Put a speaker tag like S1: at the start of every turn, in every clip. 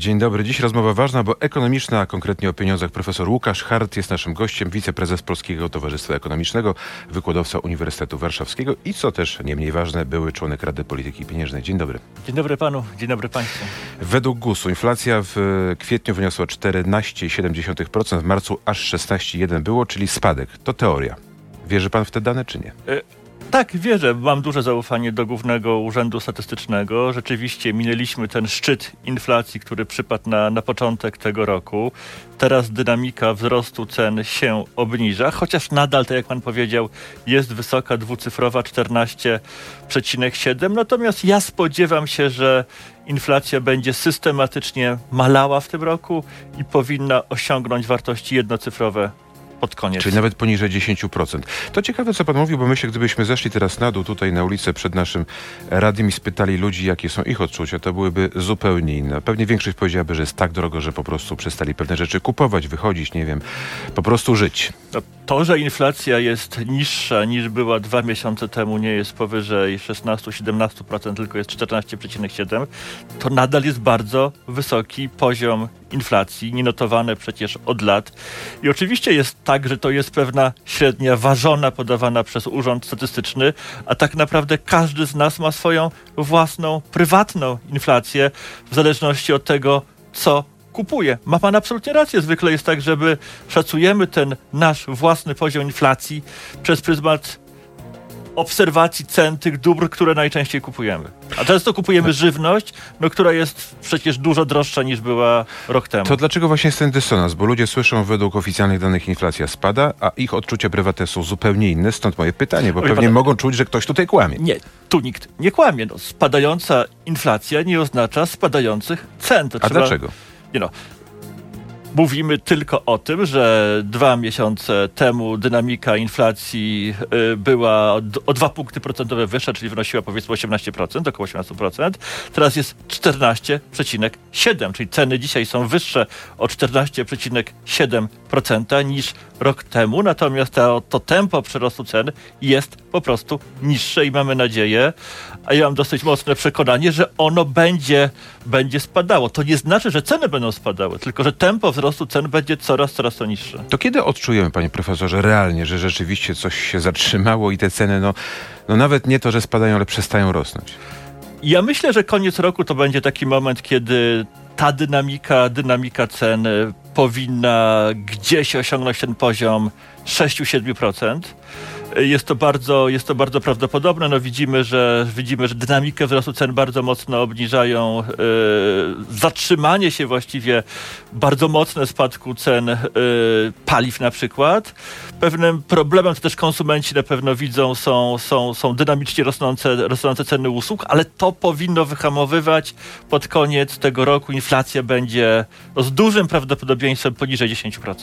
S1: Dzień dobry. Dziś rozmowa ważna, bo ekonomiczna, a konkretnie o pieniądzach. Profesor Łukasz Hart jest naszym gościem, wiceprezes Polskiego Towarzystwa Ekonomicznego, wykładowca Uniwersytetu Warszawskiego i co też nie mniej ważne, były członek Rady Polityki Pieniężnej. Dzień dobry.
S2: Dzień dobry panu, dzień dobry państwu.
S1: Według GUS-u inflacja w kwietniu wyniosła 14,7%, w marcu aż 16,1% było, czyli spadek. To teoria. Wierzy pan w te dane, czy nie?
S2: Y tak, wierzę. Mam duże zaufanie do Głównego Urzędu Statystycznego. Rzeczywiście minęliśmy ten szczyt inflacji, który przypadł na, na początek tego roku. Teraz dynamika wzrostu cen się obniża, chociaż nadal, tak jak pan powiedział, jest wysoka, dwucyfrowa 14,7. Natomiast ja spodziewam się, że inflacja będzie systematycznie malała w tym roku i powinna osiągnąć wartości jednocyfrowe pod koniec.
S1: Czyli nawet poniżej 10%. To ciekawe, co pan mówił, bo myślę, gdybyśmy zeszli teraz na dół, tutaj na ulicę przed naszym radiem i spytali ludzi, jakie są ich odczucia, to byłyby zupełnie inne. Pewnie większość powiedziałaby, że jest tak drogo, że po prostu przestali pewne rzeczy kupować, wychodzić, nie wiem, po prostu żyć.
S2: No, to, że inflacja jest niższa niż była dwa miesiące temu, nie jest powyżej 16-17%, tylko jest 14,7%, to nadal jest bardzo wysoki poziom inflacji, nienotowane przecież od lat. I oczywiście jest tak, że to jest pewna średnia ważona, podawana przez Urząd Statystyczny, a tak naprawdę każdy z nas ma swoją własną, prywatną inflację w zależności od tego, co kupuje. Ma pan absolutnie rację. Zwykle jest tak, żeby szacujemy ten nasz własny poziom inflacji przez pryzmat obserwacji cen tych dóbr, które najczęściej kupujemy. A często kupujemy żywność, no, która jest przecież dużo droższa niż była rok temu.
S1: To dlaczego właśnie jest ten dysonans? Bo ludzie słyszą, według oficjalnych danych inflacja spada, a ich odczucia prywatne są zupełnie inne. Stąd moje pytanie, bo pewnie mogą czuć, że ktoś tutaj kłamie.
S2: Nie, tu nikt nie kłamie. No, spadająca inflacja nie oznacza spadających cen.
S1: To a trzeba... dlaczego?
S2: Nie no, Mówimy tylko o tym, że dwa miesiące temu dynamika inflacji y, była o dwa punkty procentowe wyższa, czyli wynosiła powiedzmy 18%, około 18%. Teraz jest 14,7%, czyli ceny dzisiaj są wyższe o 14,7% niż rok temu, natomiast to, to tempo przyrostu cen jest po prostu niższe i mamy nadzieję, a ja mam dosyć mocne przekonanie, że ono będzie, będzie spadało. To nie znaczy, że ceny będą spadały, tylko że tempo wzrostu cen będzie coraz, coraz to niższe.
S1: To kiedy odczujemy, panie profesorze, realnie, że rzeczywiście coś się zatrzymało i te ceny, no, no nawet nie to, że spadają, ale przestają rosnąć?
S2: Ja myślę, że koniec roku to będzie taki moment, kiedy ta dynamika, dynamika cen powinna gdzieś osiągnąć ten poziom 6-7%. Jest to bardzo, jest to bardzo prawdopodobne. No widzimy, że, widzimy, że dynamikę wzrostu cen bardzo mocno obniżają yy, zatrzymanie się właściwie, bardzo mocne spadku cen yy, paliw na przykład. Pewnym problemem, co też konsumenci na pewno widzą, są, są, są dynamicznie rosnące, rosnące ceny usług, ale to powinno wyhamowywać pod koniec tego roku. Inflacja będzie no, z dużym prawdopodobieństwem poniżej 10%.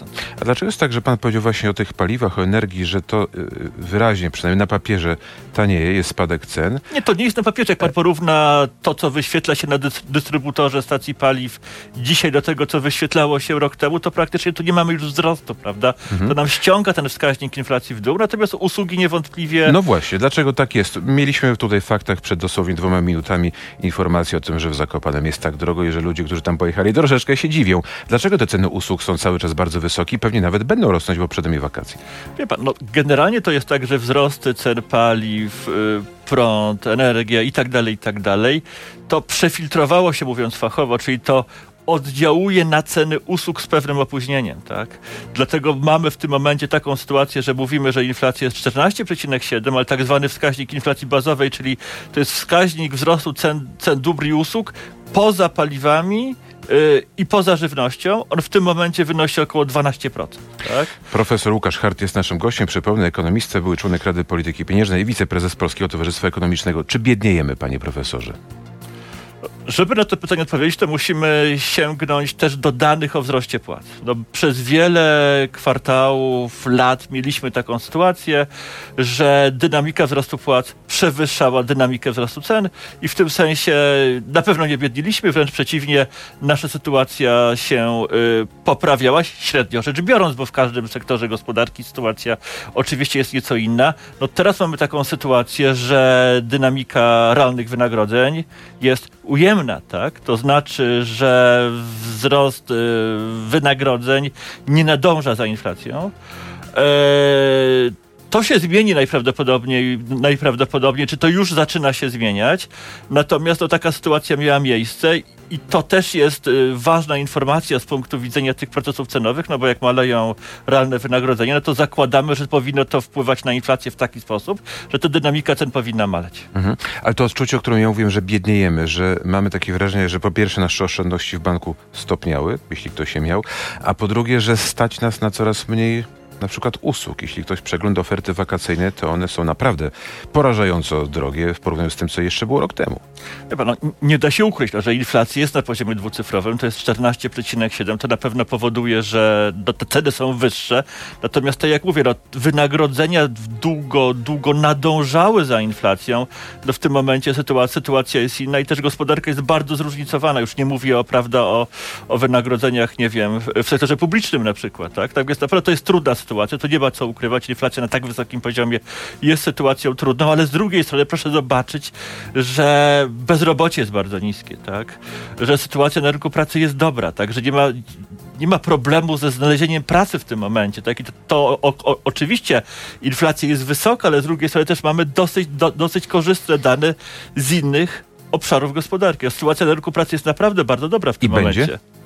S1: A dlaczego jest tak, że pan powiedział właśnie o tych paliwach, o energii, że to yy wyraźnie, przynajmniej na papierze, tanieje, jest spadek cen.
S2: Nie, to nie jest na papierze. Jak pan porówna to, co wyświetla się na dystrybutorze stacji paliw dzisiaj do tego, co wyświetlało się rok temu, to praktycznie tu nie mamy już wzrostu, prawda? Mhm. To nam ściąga ten wskaźnik inflacji w dół, natomiast usługi niewątpliwie...
S1: No właśnie, dlaczego tak jest? Mieliśmy tutaj w faktach przed dosłownie dwoma minutami informację o tym, że w Zakopanem jest tak drogo i że ludzie, którzy tam pojechali, troszeczkę się dziwią. Dlaczego te ceny usług są cały czas bardzo wysokie i pewnie nawet będą rosnąć, bo przed nami wakacje?
S2: Wie pan, no generalnie to jest tak, że wzrosty cen paliw, y, prąd, energia i tak dalej, i tak to przefiltrowało się, mówiąc fachowo, czyli to oddziałuje na ceny usług z pewnym opóźnieniem, tak? Dlatego mamy w tym momencie taką sytuację, że mówimy, że inflacja jest 14,7, ale tak zwany wskaźnik inflacji bazowej, czyli to jest wskaźnik wzrostu cen, cen dóbr i usług poza paliwami, i poza żywnością, on w tym momencie wynosi około 12%. Tak?
S1: Profesor Łukasz Hart jest naszym gościem. Przypomnę, ekonomista, były członek Rady Polityki Pieniężnej i wiceprezes Polskiego Towarzystwa Ekonomicznego. Czy biedniejemy, panie profesorze?
S2: Żeby na to pytanie odpowiedzieć, to musimy sięgnąć też do danych o wzroście płac. No, przez wiele kwartałów, lat mieliśmy taką sytuację, że dynamika wzrostu płac przewyższała dynamikę wzrostu cen i w tym sensie na pewno nie biedniliśmy, wręcz przeciwnie, nasza sytuacja się y, poprawiała, średnio rzecz biorąc, bo w każdym sektorze gospodarki sytuacja oczywiście jest nieco inna. No teraz mamy taką sytuację, że dynamika realnych wynagrodzeń jest ujemna ujemna, tak? To znaczy, że wzrost y, wynagrodzeń nie nadąża za inflacją. E, to się zmieni najprawdopodobniej, najprawdopodobniej, czy to już zaczyna się zmieniać. Natomiast to taka sytuacja miała miejsce i to też jest y, ważna informacja z punktu widzenia tych procesów cenowych, no bo jak maleją realne wynagrodzenia, no to zakładamy, że powinno to wpływać na inflację w taki sposób, że ta dynamika cen powinna maleć.
S1: Mhm. Ale to odczucie, o którym ja mówiłem, że biedniejemy, że mamy takie wrażenie, że po pierwsze nasze oszczędności w banku stopniały, jeśli ktoś się miał, a po drugie, że stać nas na coraz mniej na przykład usług. Jeśli ktoś przegląda oferty wakacyjne, to one są naprawdę porażająco drogie w porównaniu z tym, co jeszcze było rok temu.
S2: Pan, no, nie da się ukryć, no, że inflacja jest na poziomie dwucyfrowym, to jest 14,7, to na pewno powoduje, że te ceny są wyższe. Natomiast tak jak mówię, no, wynagrodzenia długo, długo nadążały za inflacją. No, w tym momencie sytuacja, sytuacja jest inna i też gospodarka jest bardzo zróżnicowana. Już nie mówię o, prawda, o, o wynagrodzeniach, nie wiem, w sektorze publicznym na przykład. Tak, tak więc naprawdę to jest trudna sytuacja sytuacja, to nie ma co ukrywać. Inflacja na tak wysokim poziomie jest sytuacją trudną, ale z drugiej strony proszę zobaczyć, że bezrobocie jest bardzo niskie, tak? Że sytuacja na rynku pracy jest dobra, tak? Że nie ma nie ma problemu ze znalezieniem pracy w tym momencie. Tak? I to, to o, o, oczywiście inflacja jest wysoka, ale z drugiej strony też mamy dosyć, do, dosyć korzystne dane z innych obszarów gospodarki. Sytuacja na rynku pracy jest naprawdę bardzo dobra w tym
S1: I
S2: momencie.
S1: Będzie?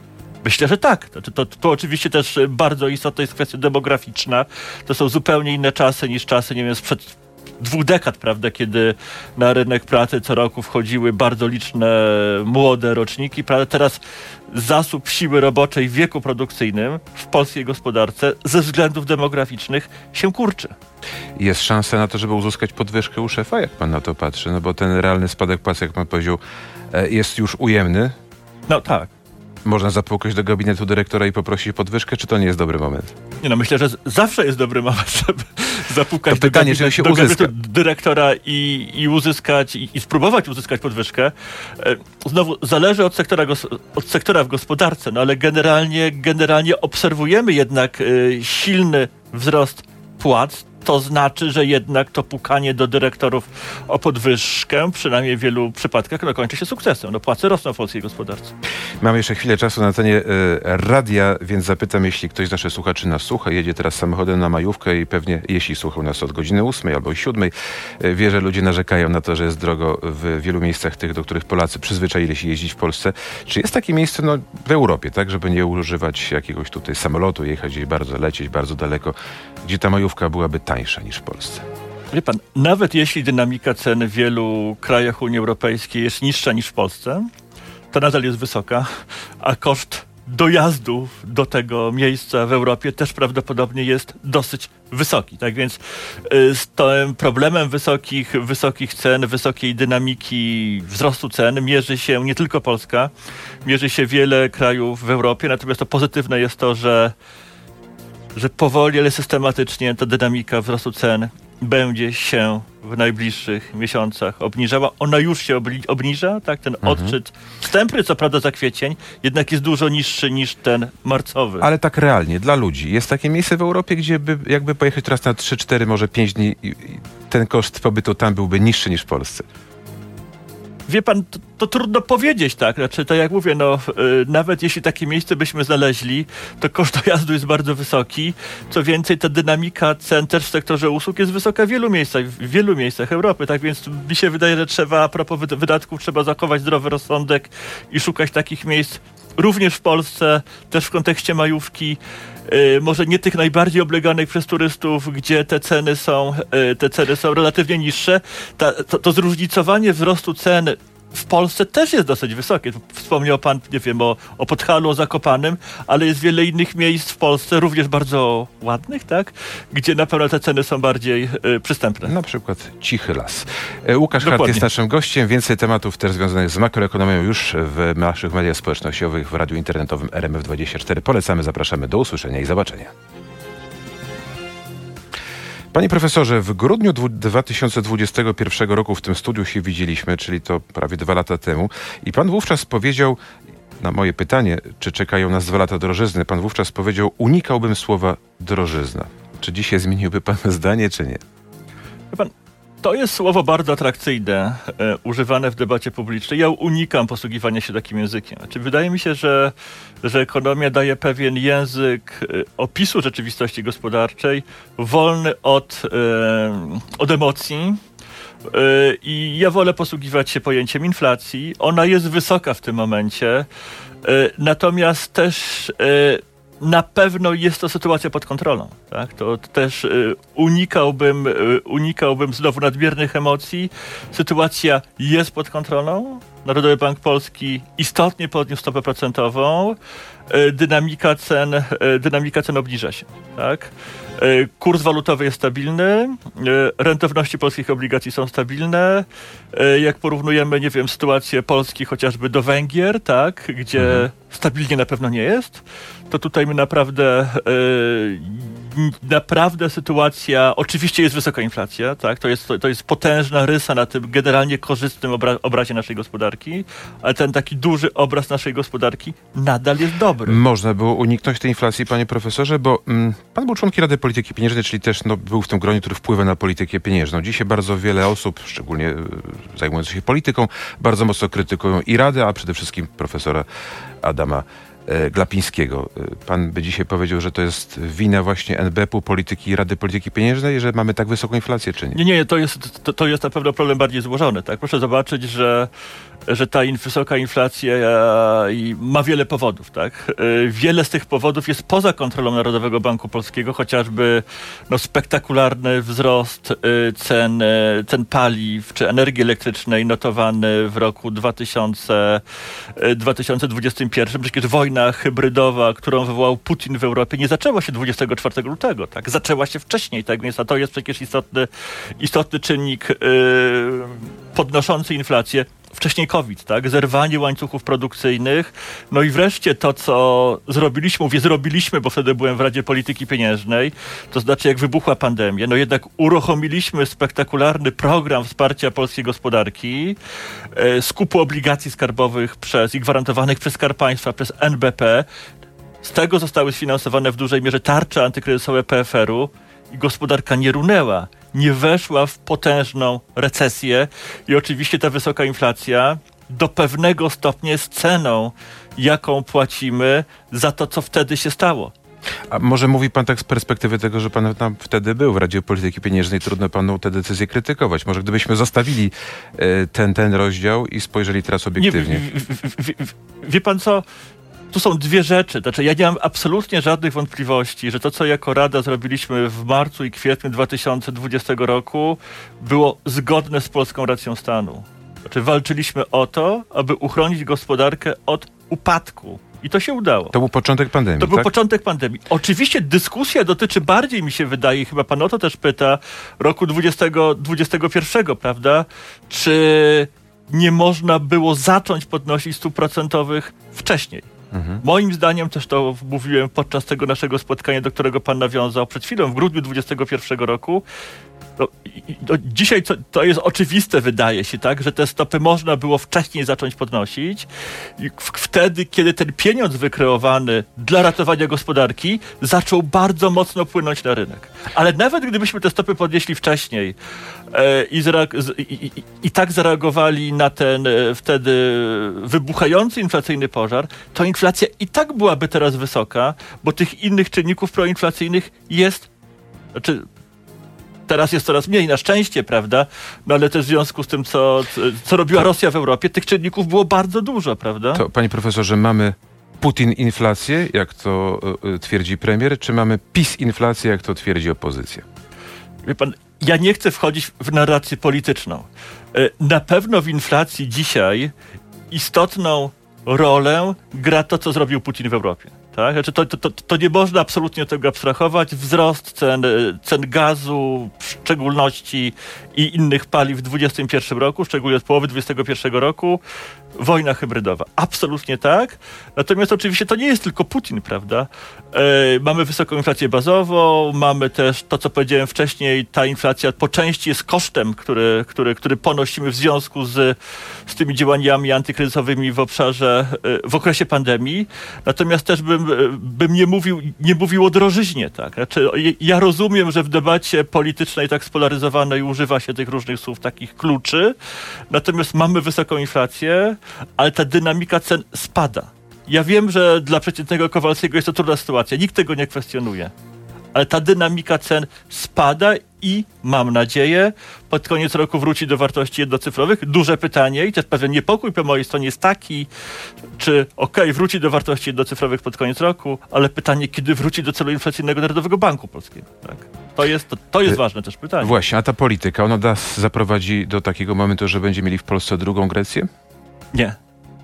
S2: Myślę, że tak. To, to, to, oczywiście też bardzo istotna jest kwestia demograficzna. To są zupełnie inne czasy niż czasy, nie wiem, sprzed dwóch dekad, prawda, kiedy na rynek pracy co roku wchodziły bardzo liczne młode roczniki. Prawda? Teraz zasób siły roboczej w wieku produkcyjnym w polskiej gospodarce ze względów demograficznych się kurczy.
S1: Jest szansa na to, żeby uzyskać podwyżkę u szefa, jak pan na to patrzy? No bo ten realny spadek płacy, jak pan powiedział, e, jest już ujemny.
S2: No tak.
S1: Można zapukać do gabinetu dyrektora i poprosić podwyżkę, czy to nie jest dobry moment?
S2: Nie no, myślę, że zawsze jest dobry moment, żeby zapukać
S1: to do, pytanie, gabinetu, się do gabinetu
S2: dyrektora i, i uzyskać, i, i, spróbować uzyskać podwyżkę. E, znowu, zależy od sektora, od sektora w gospodarce, no ale generalnie, generalnie obserwujemy jednak e, silny wzrost płac, to znaczy, że jednak to pukanie do dyrektorów o podwyżkę, przynajmniej w wielu przypadkach, no, kończy się sukcesem. No, płace rosną w polskiej gospodarce.
S1: Mam jeszcze chwilę czasu na cenie y, radia, więc zapytam, jeśli ktoś z naszych słuchaczy nas słucha, jedzie teraz samochodem na majówkę i pewnie, jeśli słuchał nas od godziny 8 albo 7, y, wie, że ludzie narzekają na to, że jest drogo w wielu miejscach tych, do których Polacy przyzwyczaili się jeździć w Polsce. Czy jest takie miejsce no, w Europie, tak, żeby nie używać jakiegoś tutaj samolotu, jechać gdzieś bardzo, lecieć bardzo daleko, gdzie ta majówka byłaby tańsza niż w Polsce.
S2: Wie pan, nawet jeśli dynamika cen w wielu krajach Unii Europejskiej jest niższa niż w Polsce, to nadal jest wysoka, a koszt dojazdu do tego miejsca w Europie też prawdopodobnie jest dosyć wysoki. Tak więc y, z tym problemem wysokich, wysokich cen, wysokiej dynamiki wzrostu cen mierzy się nie tylko Polska, mierzy się wiele krajów w Europie, natomiast to pozytywne jest to, że że powoli, ale systematycznie ta dynamika wzrostu cen będzie się w najbliższych miesiącach obniżała. Ona już się obniża, tak? Ten mhm. odczyt wstępny, co prawda za kwiecień, jednak jest dużo niższy niż ten marcowy.
S1: Ale tak realnie, dla ludzi. Jest takie miejsce w Europie, gdzie by, jakby pojechać teraz na 3, 4, może 5 dni, ten koszt pobytu tam byłby niższy niż w Polsce
S2: wie pan, to, to, trudno powiedzieć, tak? Znaczy, to jak mówię, no, y, nawet jeśli takie miejsce byśmy znaleźli, to koszt dojazdu jest bardzo wysoki. Co więcej, ta dynamika cen też w sektorze usług jest wysoka w wielu miejscach, w wielu miejscach Europy, tak więc mi się wydaje, że trzeba, a propos wydatków, trzeba zachować zdrowy rozsądek i szukać takich miejsc również w Polsce, też w kontekście majówki, yy, może nie tych najbardziej obleganych przez turystów, gdzie te ceny są, yy, te ceny są relatywnie niższe. Ta, to, to zróżnicowanie wzrostu cen w Polsce też jest dosyć wysokie. Wspomniał pan, nie wiem, o, o Podhalu, o Zakopanym, ale jest wiele innych miejsc w Polsce, również bardzo ładnych, tak? Gdzie na pewno te ceny są bardziej y, przystępne.
S1: Na przykład Cichy Las. E, Łukasz Dokładnie. Hart jest naszym gościem. Więcej tematów też związanych z makroekonomią już w naszych mediach społecznościowych, w radiu internetowym RMF24. Polecamy, zapraszamy. Do usłyszenia i zobaczenia. Panie profesorze, w grudniu 2021 roku w tym studiu się widzieliśmy, czyli to prawie dwa lata temu, i pan wówczas powiedział, na moje pytanie, czy czekają nas dwa lata drożyzny, pan wówczas powiedział, unikałbym słowa drożyzna. Czy dzisiaj zmieniłby pan zdanie, czy nie?
S2: Pan, To jest słowo bardzo atrakcyjne, e, używane w debacie publicznej. Ja unikam posługiwania się takim językiem. Znaczy, wydaje mi się, że, że ekonomia daje pewien język e, opisu rzeczywistości gospodarczej, wolny od, e, od emocji. E, I ja wolę posługiwać się pojęciem inflacji. Ona jest wysoka w tym momencie. E, Natomiast też e, na pewno jest to sytuacja pod kontrolą. Tak? To też y, unikałbym, y, unikałbym znowu nadmiernych emocji. Sytuacja jest pod kontrolą. Narodowy Bank Polski istotnie podniósł stopę procentową. Y, dynamika cen, y, dynamika cen obniża się. Tak? Y, Kurs walutowy jest stabilny, rentowności polskich obligacji są stabilne. Jak porównujemy, nie wiem, sytuację Polski chociażby do Węgier, tak, gdzie
S1: Mhm.
S2: stabilnie na pewno nie jest, to tutaj my naprawdę, naprawdę sytuacja, oczywiście jest wysoka inflacja, tak, to jest, to jest potężna rysa na tym generalnie korzystnym obra, obrazie naszej gospodarki, ale ten taki duży obraz naszej gospodarki nadal jest dobry.
S1: Można było uniknąć tej inflacji, panie profesorze, bo mm, pan był członkiem Rady Polityki Pieniężnej, czyli też no, był w tym gronie, który wpływa na politykę pieniężną. Dzisiaj bardzo wiele osób, szczególnie e, zajmujących się polityką, bardzo mocno krytykują i Radę, a przede wszystkim profesora Adama Glapińskiego. E, Pan by dzisiaj powiedział, że to jest wina właśnie NBP-u, polityki Rady Polityki Pieniężnej, że mamy tak wysoką inflację, czy nie?
S2: Nie, nie, to jest, to, to jest na pewno problem bardziej złożony. Tak? Proszę zobaczyć, że, że ta wysoka inflacja e, ma wiele powodów. Tak? E, Wiele z tych powodów jest poza kontrolą Narodowego Banku Polskiego, chociażby no, spektakularny wzrost e, cen, cen paliw czy energii elektrycznej notowany w roku 2000, e, 2021. Przecież wojna hybrydowa, którą wywołał Putin w Europie, nie zaczęła się 24 lutego. Tak? Zaczęła się wcześniej, tak? więc to jest przecież istotny, istotny czynnik yy, podnoszący inflację. Wcześniej COVID, tak? Zerwanie łańcuchów produkcyjnych. No i wreszcie to, co zrobiliśmy, mówię zrobiliśmy, bo wtedy byłem w Radzie Polityki Pieniężnej, to znaczy jak wybuchła pandemia, no jednak uruchomiliśmy spektakularny program wsparcia polskiej gospodarki, e, skupu obligacji skarbowych przez i gwarantowanych przez Skarb Państwa, przez NBP. Z tego zostały sfinansowane w dużej mierze tarcze antykryzysowe PFR-u i gospodarka nie runęła, nie weszła w potężną recesję i oczywiście ta wysoka inflacja do pewnego stopnia jest ceną, jaką płacimy za to, co wtedy się stało.
S1: A może mówi pan tak z perspektywy tego, że pan tam wtedy był w Radzie Polityki Pieniężnej, trudno panu te decyzje krytykować. Może gdybyśmy zostawili e, ten, ten rozdział i spojrzeli teraz
S2: Nie,
S1: obiektywnie.
S2: w, w, w, w, wie pan co? Tu są dwie rzeczy. Znaczy, ja nie mam absolutnie żadnych wątpliwości, że to, co jako Rada zrobiliśmy w marcu i kwietniu 2020 roku, było zgodne z polską racją stanu. Znaczy, walczyliśmy o to, aby uchronić gospodarkę od upadku. I to się udało.
S1: To był początek pandemii,
S2: To był
S1: tak?
S2: początek pandemii. Oczywiście dyskusja dotyczy bardziej, mi się wydaje, chyba pan o to też pyta, roku 2021, prawda? Czy nie można było zacząć podnosić stóp procentowych wcześniej?
S1: Mhm.
S2: Moim zdaniem, też to mówiłem podczas tego naszego spotkania, do którego pan nawiązał przed chwilą, w grudniu 2021 roku, no, no, dzisiaj to, to jest oczywiste, wydaje się, tak, że te stopy można było wcześniej zacząć podnosić. Wtedy, kiedy ten pieniądz wykreowany dla ratowania gospodarki zaczął bardzo mocno płynąć na rynek. Ale nawet gdybyśmy te stopy podnieśli wcześniej e, i, i, i tak zareagowali na ten e, wtedy wybuchający inflacyjny pożar, to inflacja i tak byłaby teraz wysoka, bo tych innych czynników proinflacyjnych jest znaczy, teraz jest coraz mniej, na szczęście, prawda? No ale też w związku z tym, co, co robiła Rosja w Europie, tych czynników było bardzo dużo, prawda?
S1: To, panie profesorze, mamy Putin inflację, jak to e, e, twierdzi premier, czy mamy PiS inflację, jak to twierdzi opozycja?
S2: Wie pan, ja nie chcę wchodzić w narrację polityczną. E, Na pewno w inflacji dzisiaj istotną rolę gra to, co zrobił Putin w Europie. Tak? Znaczy to, to, to, nie można absolutnie tego abstrahować. Wzrost cen, e, cen gazu, w szczególności i innych paliw w 2021 roku, szczególnie od połowy 2021 roku, wojna hybrydowa. Absolutnie tak. Natomiast oczywiście to nie jest tylko Putin, prawda? E, mamy wysoką inflację bazową, mamy też to, co powiedziałem wcześniej, ta inflacja po części jest kosztem, który, który, który ponosimy w związku z, z tymi działaniami antykryzysowymi w obszarze, e, w okresie pandemii. Natomiast też bym bym, e, bym nie, mówił, nie mówił o drożyźnie. Tak? Znaczy, ja rozumiem, że w debacie politycznej tak spolaryzowanej używa się tych różnych słów, takich kluczy, natomiast mamy wysoką inflację, ale ta dynamika cen spada. Ja wiem, że dla przeciętnego Kowalskiego jest to trudna sytuacja, nikt tego nie kwestionuje ale ta dynamika cen spada i mam nadzieję, pod koniec roku wróci do wartości jednocyfrowych. Duże pytanie i też pewien niepokój po mojej stronie jest taki, czy ok, wróci do wartości jednocyfrowych pod koniec roku, ale pytanie, kiedy wróci do celu inflacyjnego Narodowego Banku Polskiego. Tak. To jest, to, to jest y, ważne też pytanie.
S1: Właśnie, a ta polityka, ona nas zaprowadzi do takiego momentu, że będziemy mieli w Polsce drugą Grecję?
S2: Nie,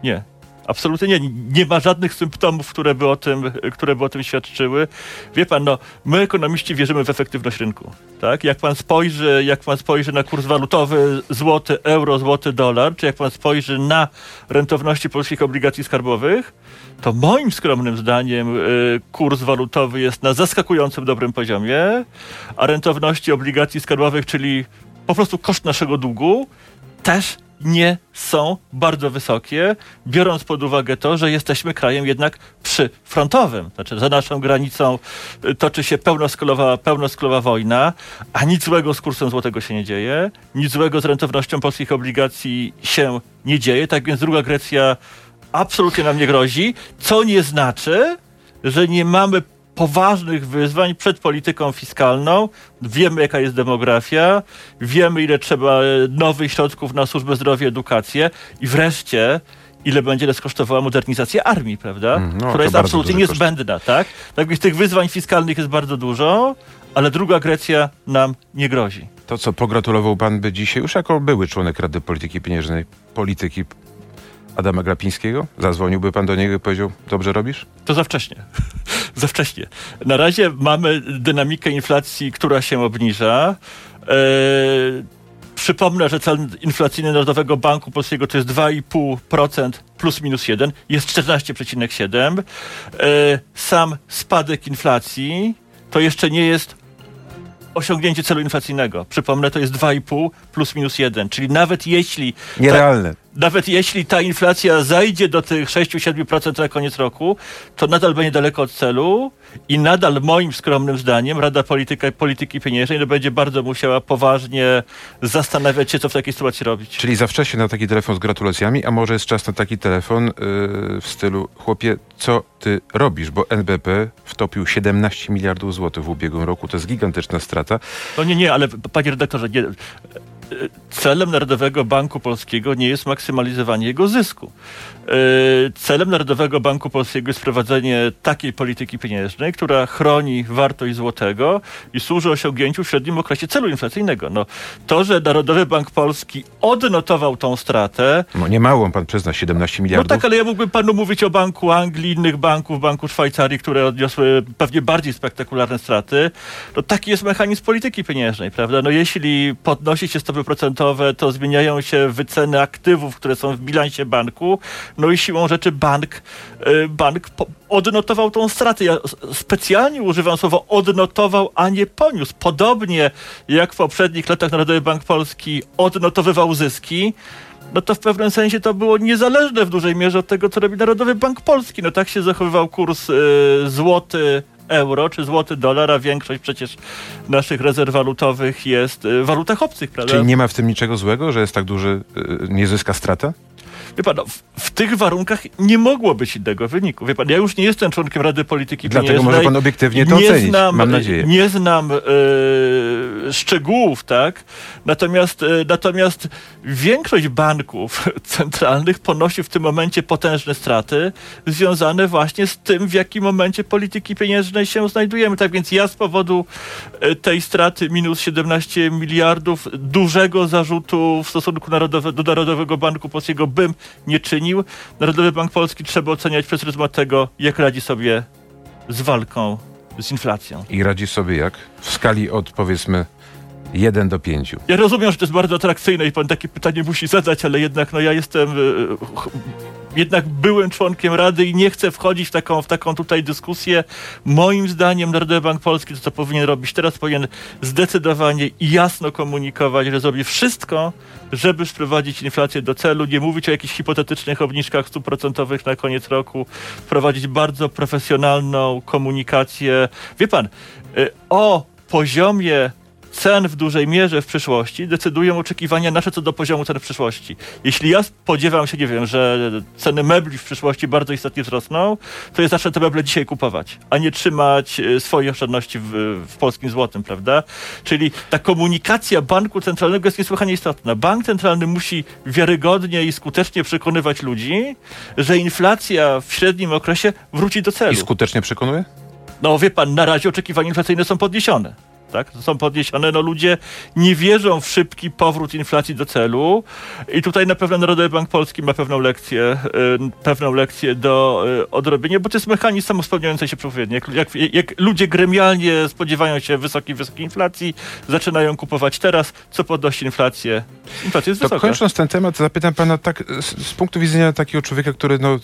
S2: nie. Absolutnie nie. Nie ma żadnych symptomów, które by, o tym, które by o tym świadczyły. Wie pan, no, my ekonomiści wierzymy w efektywność rynku. Tak? Jak pan spojrzy, jak pan spojrzy na kurs walutowy złoty, euro, złoty, dolar, czy jak pan spojrzy na rentowności polskich obligacji skarbowych, to moim skromnym zdaniem y, kurs walutowy jest na zaskakującym dobrym poziomie, a rentowności obligacji skarbowych, czyli po prostu koszt naszego długu, też nie są bardzo wysokie, biorąc pod uwagę to, że jesteśmy krajem jednak przyfrontowym. Znaczy, za naszą granicą y, toczy się pełnoskalowa, pełnoskalowa wojna, a nic złego z kursem złotego się nie dzieje, nic złego z rentownością polskich obligacji się nie dzieje, tak więc druga Grecja absolutnie nam nie grozi, co nie znaczy, że nie mamy poważnych wyzwań przed polityką fiskalną. Wiemy, jaka jest demografia, wiemy, ile trzeba nowych środków na służbę zdrowia, edukację i wreszcie ile będzie nas kosztowała modernizacja armii, prawda? Mm, no, Która jest absolutnie niezbędna, tak? Tak więc tych wyzwań fiskalnych jest bardzo dużo, ale druga Grecja nam nie grozi.
S1: To, co pogratulował pan by dzisiaj, już jako były członek Rady Polityki Pieniężnej, polityki Adama Glapińskiego? Zadzwoniłby pan do niego i powiedział, dobrze robisz?
S2: To za wcześnie. za wcześnie. Na razie mamy dynamikę inflacji, która się obniża. Eee, przypomnę, że cel inflacyjny Narodowego Banku Polskiego to jest 2,5% plus minus 1, jest 14,7. Eee, sam spadek inflacji to jeszcze nie jest osiągnięcie celu inflacyjnego. Przypomnę, to jest 2,5 plus minus 1, czyli nawet jeśli...
S1: Nierealne.
S2: Ta, nawet jeśli ta inflacja zajdzie do tych 6-7% na koniec roku, to nadal będzie daleko od celu i nadal moim skromnym zdaniem Rada Polityka, Polityki Pieniężnej no będzie bardzo musiała poważnie zastanawiać się, co w takiej sytuacji robić.
S1: Czyli za wcześnie na taki telefon z gratulacjami, a może jest czas na taki telefon yy, w stylu chłopie, co ty robisz? Bo NBP wtopił 17 miliardów złotych w ubiegłym roku, to jest gigantyczna strata.
S2: No nie, nie, ale panie redaktorze, nie, celem Narodowego Banku Polskiego nie jest maksymalizowanie jego zysku. E, celem Narodowego Banku Polskiego jest prowadzenie takiej polityki pieniężnej, która chroni wartość złotego i służy osiągnięciu w średnim okresie celu inflacyjnego. No, to, że Narodowy Bank Polski odnotował tą stratę...
S1: No nie mało, pan przyzna, 17 miliardów.
S2: No tak, ale ja mógłbym panu mówić o Banku Anglii, innych banków, Banku Szwajcarii, które odniosły pewnie bardziej spektakularne straty. No taki jest mechanizm polityki pieniężnej, prawda? No jeśli podnosi się stopy procentowe, to zmieniają się wyceny aktywów, które są w bilansie banku, no i siłą rzeczy bank, y, bank odnotował tą stratę. Ja specjalnie używam słowa odnotował, a nie poniósł. Podobnie jak w poprzednich latach Narodowy Bank Polski odnotowywał zyski, no to w pewnym sensie to było niezależne w dużej mierze od tego, co robi Narodowy Bank Polski. No tak się zachowywał kurs y, złoty euro czy złoty dolar, a większość przecież naszych rezerw walutowych jest y, w walutach obcych, prawda?
S1: Czyli nie ma w tym niczego złego, że jest tak duży, y, nie zyska strata?
S2: Wie pan, no, w, w, tych warunkach nie mogło być innego wyniku. Wie pan, ja już nie jestem członkiem Rady Polityki
S1: Dlatego Pieniężnej. może pan obiektywnie to nie ocenić, znam, mam nadzieję.
S2: Nie znam e, szczegółów, tak? Natomiast, e, natomiast większość banków centralnych ponosi w tym momencie potężne straty związane właśnie z tym, w jakim momencie polityki pieniężnej się znajdujemy. Tak więc ja z powodu e, tej straty minus 17 miliardów dużego zarzutu w stosunku narodowe, do Narodowego Banku Polskiego bym nie czynił. Narodowy Bank Polski trzeba oceniać przez pryzmat tego, jak radzi sobie z walką z inflacją.
S1: I radzi sobie jak? W skali od powiedzmy 1 do 5.
S2: Ja rozumiem, że to jest bardzo atrakcyjne i pan takie pytanie musi zadać, ale jednak no ja jestem y, jednak byłym członkiem Rady i nie chcę wchodzić w taką, w taką tutaj dyskusję. Moim zdaniem Narodowy Bank Polski to co powinien robić teraz powinien zdecydowanie i jasno komunikować, że zrobi wszystko, żeby sprowadzić inflację do celu, nie mówić o jakichś hipotetycznych obniżkach stóp procentowych na koniec roku, wprowadzić bardzo profesjonalną komunikację. Wie pan, y, o poziomie cen w dużej mierze w przyszłości decydują oczekiwania nasze co do poziomu cen w przyszłości. Jeśli ja spodziewam się, nie wiem, że ceny mebli w przyszłości bardzo istotnie wzrosną, to ja zacznę te meble dzisiaj kupować, a nie trzymać e, swoje oszczędności w, w polskim złotym, prawda? Czyli ta komunikacja banku centralnego jest niesłychanie istotna. Bank centralny musi wiarygodnie i skutecznie przekonywać ludzi, że inflacja w średnim okresie wróci do celu.
S1: I skutecznie przekonuje?
S2: No wie pan, na razie oczekiwania inflacyjne są podniesione tak? Są podniesione. No ludzie nie wierzą w szybki powrót inflacji do celu i tutaj na pewno Narodowy Bank Polski ma pewną lekcję, y, pewną lekcję do y, odrobienia, bo to jest mechanizm samospełniający się przepowiedni. Jak, jak, jak, ludzie gremialnie spodziewają się wysokiej, wysokiej inflacji, zaczynają kupować teraz, co podnosi inflację. Inflacja jest
S1: to
S2: wysoka.
S1: Kończąc ten temat, zapytam pana tak z, z punktu widzenia takiego człowieka, który no,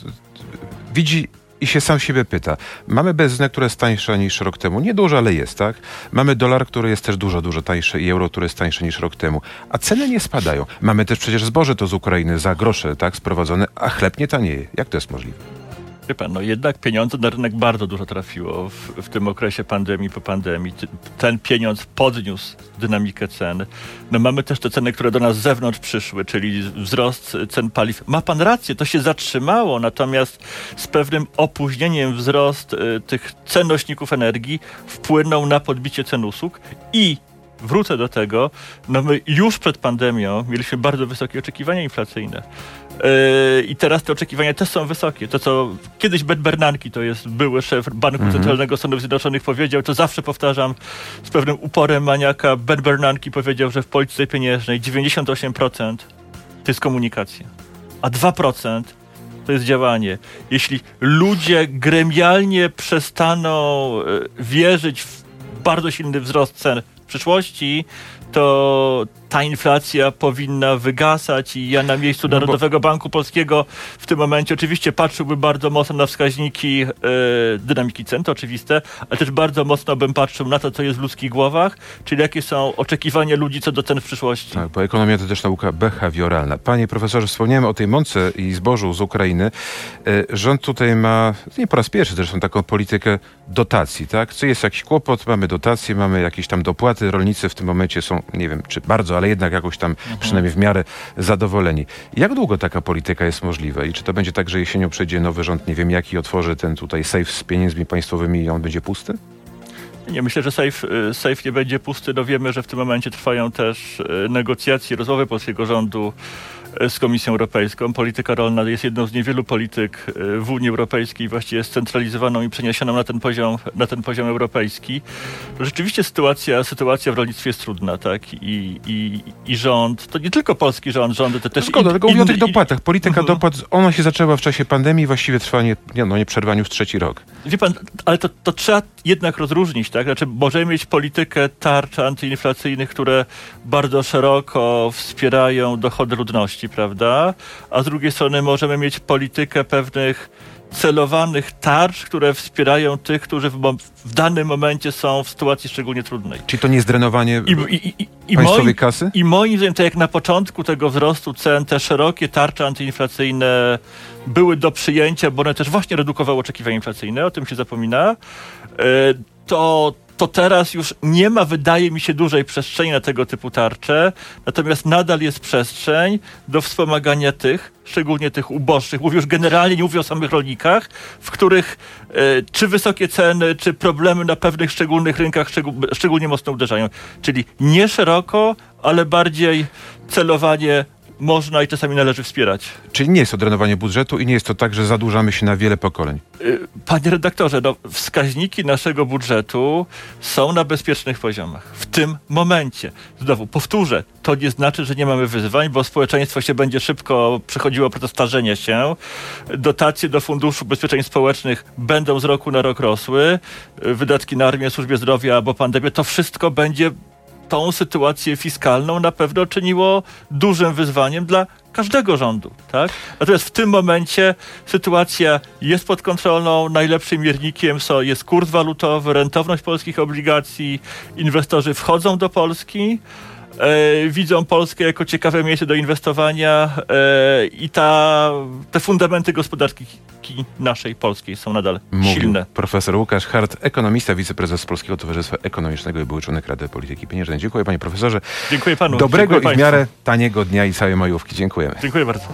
S1: widzi i się sam siebie pyta. Mamy benzynę, która jest tańsza niż rok temu. Niedużo, ale jest, tak? Mamy dolar, który jest też dużo, dużo tańszy i euro, które jest tańsze niż rok temu. A ceny nie spadają. Mamy też przecież zboże to z Ukrainy za grosze, tak? Sprowadzone, a chleb nie tanieje. Jak to jest możliwe?
S2: Wie pan, no jednak pieniądze na rynek bardzo dużo trafiło w, w tym okresie pandemii, po pandemii. Ten pieniądz podniósł dynamikę cen. No mamy też te ceny, które do nas z zewnątrz przyszły, czyli wzrost cen paliw. Ma pan rację, to się zatrzymało, natomiast z pewnym opóźnieniem wzrost y, tych cen nośników energii wpłynął na podbicie cen usług i wrócę do tego, no my już przed pandemią mieliśmy bardzo wysokie oczekiwania inflacyjne. Yy, I teraz te oczekiwania też są wysokie. To, co kiedyś Ben Bernanke, to jest były szef Banku mhm. Centralnego Stanów Zjednoczonych, powiedział, to zawsze powtarzam z pewnym uporem maniaka. Ben Bernanke powiedział, że w polityce pieniężnej 98% to jest komunikacja, a 2% to jest działanie. Jeśli ludzie gremialnie przestaną yy, wierzyć w bardzo silny wzrost cen w przyszłości, to ta inflacja powinna wygasać i ja na miejscu no Narodowego bo... Banku Polskiego w tym momencie oczywiście patrzyłbym bardzo mocno na wskaźniki e, dynamiki cen, to oczywiste, ale też bardzo mocno bym patrzył na to, co jest w ludzkich głowach, czyli jakie są oczekiwania ludzi co do cen w przyszłości.
S1: Tak, bo ekonomia to też nauka behawioralna. Panie profesorze, wspomniałem o tej mące i zbożu z Ukrainy. E, rząd tutaj ma, nie po raz pierwszy zresztą, taką politykę dotacji, tak? Co jest jakiś kłopot, mamy dotacje, mamy jakieś tam dopłaty, rolnicy w tym momencie są, nie wiem, czy bardzo, ale jednak jakoś tam mhm. przynajmniej w miarę zadowoleni. Jak długo taka polityka jest możliwa i czy to będzie tak, że jesienią przyjdzie nowy rząd, nie wiem jaki, otworzy ten tutaj safe z pieniędzmi państwowymi i on będzie pusty?
S2: Nie, myślę, że safe, y, safe nie będzie pusty. No wiemy, że w tym momencie trwają też y, negocjacje, rozmowy polskiego rządu z Komisją Europejską. Polityka rolna jest jedną z niewielu polityk e, w Unii Europejskiej właściwie scentralizowaną i przeniesioną na ten poziom, na ten poziom europejski. Rzeczywiście sytuacja, sytuacja w rolnictwie jest trudna, tak? I, i, i rząd, to nie tylko polski rząd, rządy, to też...
S1: Zgoda, tylko mówię o tych dopłatach. Polityka uh dopłat, ona się zaczęła w czasie pandemii, właściwie trwa nie, nie, no, przerwaniu już trzeci rok.
S2: Wie pan, ale to, to trzeba jednak rozróżnić, tak? Znaczy, możemy mieć politykę tarcz antyinflacyjnych, które bardzo szeroko wspierają dochody ludności, prawda? A z drugiej strony możemy mieć politykę pewnych celowanych tarcz, które wspierają tych, którzy w, w, danym momencie są w sytuacji szczególnie trudnej.
S1: Czyli to nie jest drenowanie I, i, i, i państwowej moim, kasy?
S2: I moim zdaniem, to jak na początku tego wzrostu cen, te szerokie tarcze antyinflacyjne były do przyjęcia, bo one też właśnie redukowały oczekiwania inflacyjne, o tym się zapomina, e, to to teraz już nie ma, wydaje mi się, dużej przestrzeni na tego typu tarcze, natomiast nadal jest przestrzeń do wspomagania tych, szczególnie tych uboższych, mówię już generalnie, nie mówię o samych rolnikach, w których e, czy wysokie ceny, czy problemy na pewnych szczególnych rynkach szczegól, szczególnie mocno uderzają. Czyli nie szeroko, ale bardziej celowanie można i czasami należy wspierać.
S1: Czyli nie jest to drenowanie budżetu i nie jest to tak, że zadłużamy się na wiele pokoleń. Y,
S2: panie redaktorze, no, wskaźniki naszego budżetu są na bezpiecznych poziomach. W tym momencie. Znowu, powtórzę, to nie znaczy, że nie mamy wyzwań, bo społeczeństwo się będzie szybko przechodziło proces starzenia się. Dotacje do Funduszu Ubezpieczeń Społecznych będą z roku na rok rosły. Wydatki na armię, służbę zdrowia albo pandemię, to wszystko będzie tą sytuację fiskalną na pewno czyniło dużym wyzwaniem dla każdego rządu. Tak? Natomiast w tym momencie sytuacja jest pod kontrolą. Najlepszym miernikiem są, jest kurs walutowy, rentowność polskich obligacji. Inwestorzy wchodzą do Polski. E, widzą Polskę jako ciekawe miejsce do inwestowania e, i ta, te fundamenty gospodarki naszej polskiej są nadal
S1: Mówił
S2: silne.
S1: Profesor Łukasz Hart, ekonomista, wiceprezes Polskiego Towarzystwa Ekonomicznego i były członek Rady Polityki Pieniężnej. Dziękuję panie profesorze.
S2: Dziękuję panu.
S1: Dobrego
S2: Dziękuję
S1: i w miarę taniego dnia i całej majówki. Dziękujemy.
S2: Dziękuję bardzo.